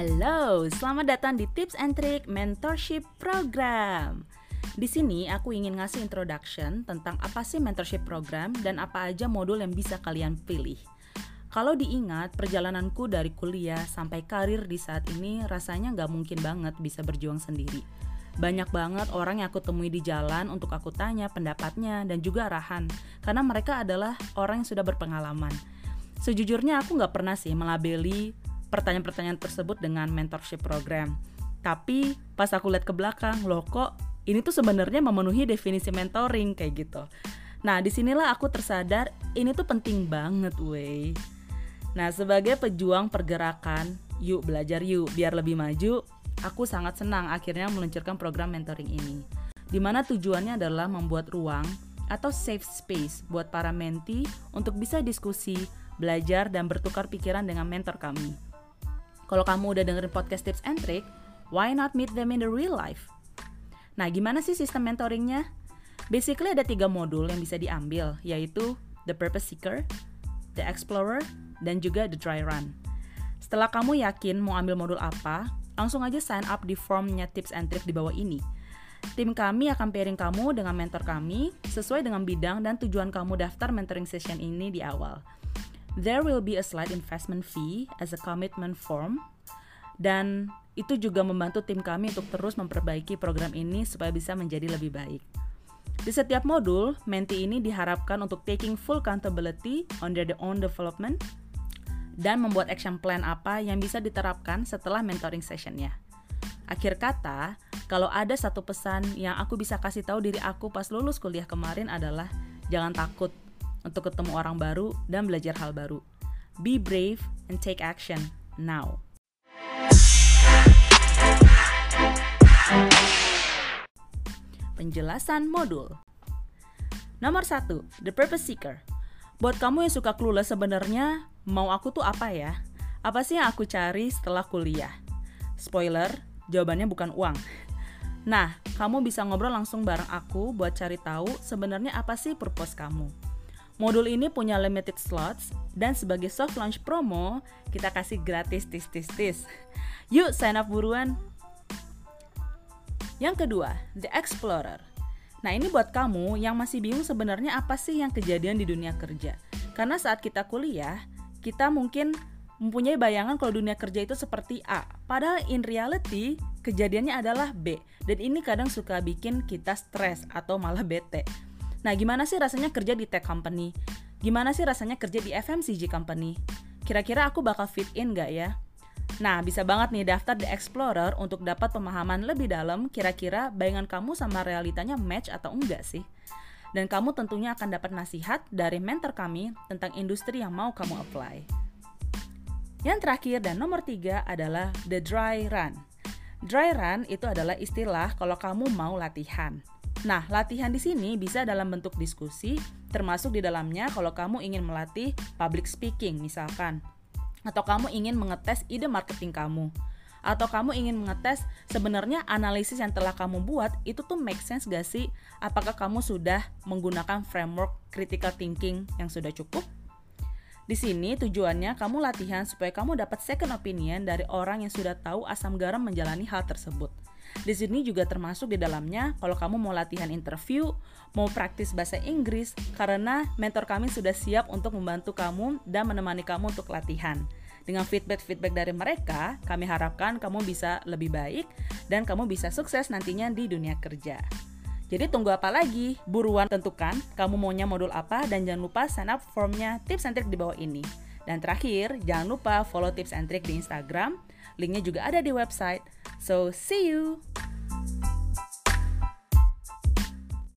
Halo, selamat datang di Tips and Trick Mentorship Program. Di sini aku ingin ngasih introduction tentang apa sih mentorship program dan apa aja modul yang bisa kalian pilih. Kalau diingat, perjalananku dari kuliah sampai karir di saat ini rasanya nggak mungkin banget bisa berjuang sendiri. Banyak banget orang yang aku temui di jalan untuk aku tanya pendapatnya dan juga arahan, karena mereka adalah orang yang sudah berpengalaman. Sejujurnya aku nggak pernah sih melabeli pertanyaan-pertanyaan tersebut dengan mentorship program. Tapi pas aku lihat ke belakang, loh kok ini tuh sebenarnya memenuhi definisi mentoring kayak gitu. Nah, di sinilah aku tersadar ini tuh penting banget, wey. Nah, sebagai pejuang pergerakan, yuk belajar yuk biar lebih maju, aku sangat senang akhirnya meluncurkan program mentoring ini. Di mana tujuannya adalah membuat ruang atau safe space buat para menti untuk bisa diskusi, belajar, dan bertukar pikiran dengan mentor kami. Kalau kamu udah dengerin podcast tips and trick, why not meet them in the real life? Nah, gimana sih sistem mentoringnya? Basically ada tiga modul yang bisa diambil, yaitu The Purpose Seeker, The Explorer, dan juga The Dry Run. Setelah kamu yakin mau ambil modul apa, langsung aja sign up di formnya tips and trick di bawah ini. Tim kami akan pairing kamu dengan mentor kami sesuai dengan bidang dan tujuan kamu daftar mentoring session ini di awal. There will be a slight investment fee as a commitment form dan itu juga membantu tim kami untuk terus memperbaiki program ini supaya bisa menjadi lebih baik. Di setiap modul, menti ini diharapkan untuk taking full accountability on their own development dan membuat action plan apa yang bisa diterapkan setelah mentoring sessionnya. Akhir kata, kalau ada satu pesan yang aku bisa kasih tahu diri aku pas lulus kuliah kemarin adalah jangan takut untuk ketemu orang baru dan belajar hal baru. Be brave and take action now. Penjelasan modul Nomor 1, The Purpose Seeker. Buat kamu yang suka clueless sebenarnya, mau aku tuh apa ya? Apa sih yang aku cari setelah kuliah? Spoiler, jawabannya bukan uang. Nah, kamu bisa ngobrol langsung bareng aku buat cari tahu sebenarnya apa sih purpose kamu. Modul ini punya limited slots dan sebagai soft launch promo, kita kasih gratis tis tis tis. Yuk sign up buruan. Yang kedua, The Explorer. Nah ini buat kamu yang masih bingung sebenarnya apa sih yang kejadian di dunia kerja. Karena saat kita kuliah, kita mungkin mempunyai bayangan kalau dunia kerja itu seperti A. Padahal in reality, kejadiannya adalah B. Dan ini kadang suka bikin kita stres atau malah bete. Nah, gimana sih rasanya kerja di tech company? Gimana sih rasanya kerja di FMCG company? Kira-kira aku bakal fit in gak ya? Nah, bisa banget nih daftar The Explorer untuk dapat pemahaman lebih dalam kira-kira bayangan kamu sama realitanya match atau enggak sih. Dan kamu tentunya akan dapat nasihat dari mentor kami tentang industri yang mau kamu apply. Yang terakhir dan nomor tiga adalah The Dry Run. Dry Run itu adalah istilah kalau kamu mau latihan. Nah, latihan di sini bisa dalam bentuk diskusi, termasuk di dalamnya kalau kamu ingin melatih public speaking misalkan, atau kamu ingin mengetes ide marketing kamu, atau kamu ingin mengetes sebenarnya analisis yang telah kamu buat itu tuh make sense gak sih? Apakah kamu sudah menggunakan framework critical thinking yang sudah cukup? Di sini tujuannya kamu latihan supaya kamu dapat second opinion dari orang yang sudah tahu asam garam menjalani hal tersebut. Di sini juga termasuk di dalamnya kalau kamu mau latihan interview, mau praktis bahasa Inggris, karena mentor kami sudah siap untuk membantu kamu dan menemani kamu untuk latihan. Dengan feedback-feedback dari mereka, kami harapkan kamu bisa lebih baik dan kamu bisa sukses nantinya di dunia kerja. Jadi tunggu apa lagi? Buruan tentukan kamu maunya modul apa dan jangan lupa sign up formnya tips and trick di bawah ini. Dan terakhir, jangan lupa follow tips and trick di Instagram. Linknya juga ada di website. So, see you!